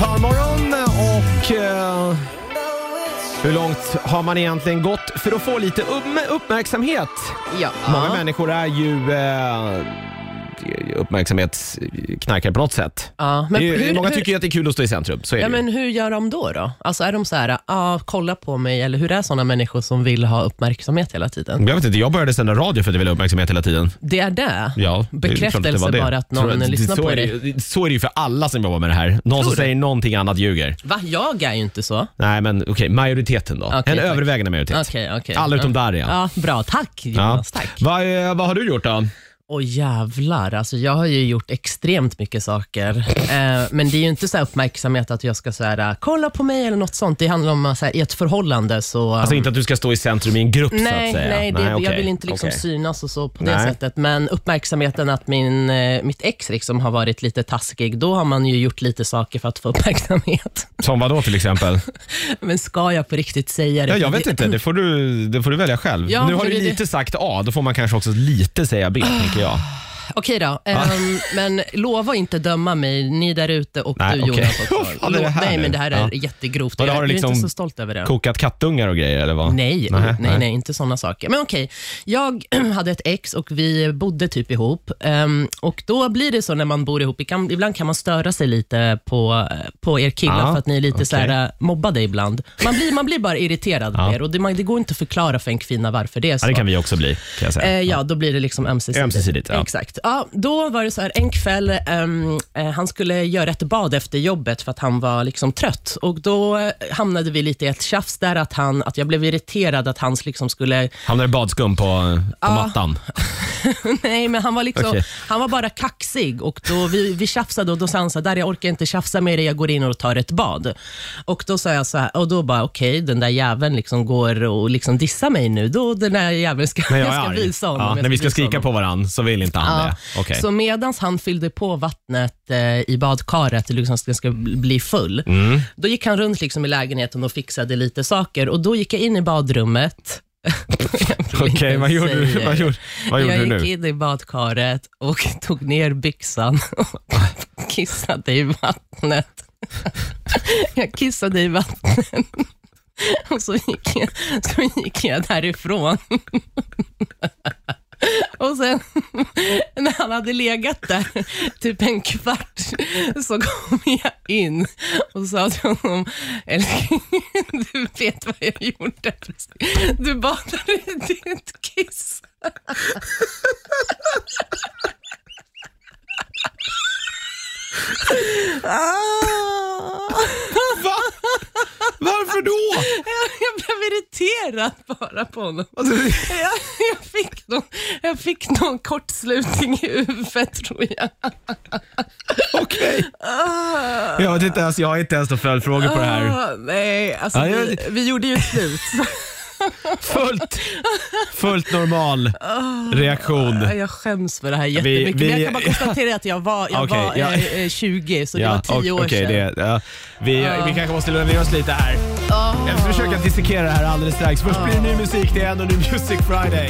Parmorgon och eh, hur långt har man egentligen gått för att få lite uppmärksamhet? Ja. Många människor är ju eh, uppmärksamhetsknarkare på något sätt. Ja, men det är, hur- många hur- tycker ju att det är kul att stå i centrum, så är Ja, det ju. men hur gör de då? då? Alltså är de så här, ah, kolla på mig, eller hur är sådana människor som vill ha uppmärksamhet hela tiden? Jag vet inte, jag började sända radio för att jag ville ha uppmärksamhet hela tiden. Det är det? Ja, det är klart att det Bekräftelse var det. bara att någon Tror lyssnar så på är dig? ju- Så är det ju för alla som jobbar med det här. Någon som säger någonting annat ljuger. Va? Jag är ju inte så. Nej, men okej, majoriteten då. Okej, en tack. övervägande majoritet. Okej, okej. Alla utom ja. Darja. Ja, bra. Tack. Jonas, tack. Vad, eh, vad har du gjort då? Åh jävlar, alltså jag har ju gjort extremt mycket saker. Eh, men det är ju inte så här uppmärksamhet att jag ska så här, kolla på mig eller något sånt. Det handlar om att i ett förhållande så... Alltså inte att du ska stå i centrum i en grupp så att Nej, säga. nej, det, jag okej, vill inte liksom okej. synas och så på det Nej. sättet. Men uppmärksamheten att min, eh, mitt ex liksom har varit lite taskig, då har man ju gjort lite saker för att få uppmärksamhet. Som vad då till exempel? Men ska jag på riktigt säga det? Ja, jag För vet inte, det får du, det får du välja själv. Ja, nu har men du det- lite sagt A, då får man kanske också lite säga B, tänker jag. Okej då, ehm, men lova inte döma mig, ni där ute och Nej, du okej. Jonas också. Vad fan är det här nej, nu? men det här är Ja. jättegrovt. Jag har är du inte liksom så stolt över det. Kokat kattungar och grejer eller vad? Nej, nej, nej, inte sådana saker. Men okej, jag hade ett ex och vi bodde typ ihop. Ehm, och Då blir det så när man bor ihop, kan, ibland kan man störa sig lite på, på er killar Ja, för att ni är lite så okej. här, mobbade ibland. Man blir, man blir bara irriterad Ja. på er och det, man, det går inte att förklara för en kvinna varför det är så. Ja, det kan vi också bli, kan jag säga. Eh, ja, då blir det liksom ömsesidigt. Ömsesidigt, ja. Exakt. Ja, då var det så här, en kväll, ehm, eh, han skulle göra ett bad efter jobbet för att han var liksom trött. Och Då eh, hamnade vi lite i ett tjafs där, att, han, att jag blev irriterad att han liksom skulle... Hamnar det badskum på, på mattan? Nej, men han var, liksom, Okej. han var bara kaxig. Och då vi, vi tjafsade och då sa han så här, där jag orkar inte tjafsa med dig, jag går in och tar ett bad. Och Då sa jag så här, och då bara, okej, den där jäveln liksom går och liksom dissar mig nu. Då den där jäveln ska, När jag jag är ska arg? visa honom. ja, jag när vi ska visa skrika honom. på varandra så vill inte han Ja, det. Okej. Så medan han fyllde på vattnet eh, i badkaret, liksom ska, ska bli full, Mm. då gick han runt liksom i lägenheten och fixade lite saker. Och Då gick jag in i badrummet. Jag Okej, inte vad gjorde du, vad gjorde, vad gjorde jag du gick nu? in i badkaret och tog ner byxan och kissade i vattnet. Jag kissade i vattnet och så gick jag, så gick jag därifrån. Och sen när han hade legat där typ en kvart så kom jag in och sa till honom, älskling, du vet vad jag gjorde. Du badade i ditt kiss. Ah. Va? Varför då? Jag, jag irriterad bara på honom. Alltså, Jag, jag, fick någon, jag fick någon kortslutning i huvudet tror jag. Okej. Jag vet inte ens, jag har inte ens några följdfrågor på det här. Ah, nej, alltså jag- vi, vi gjorde ju slut. Fullt, fullt normal reaktion. Jag skäms för det här jättemycket. vi- Men jag kan bara konstatera att jag var, jag Okej, var ja. eh, eh, 20, så det var 10 och- år okej, sedan. det, ja. vi, vi kanske måste lugna ner oss lite här. Ah. Jag ska försöka dissekera det här alldeles strax. Först blir det ny musik, det är ändå New Music Friday.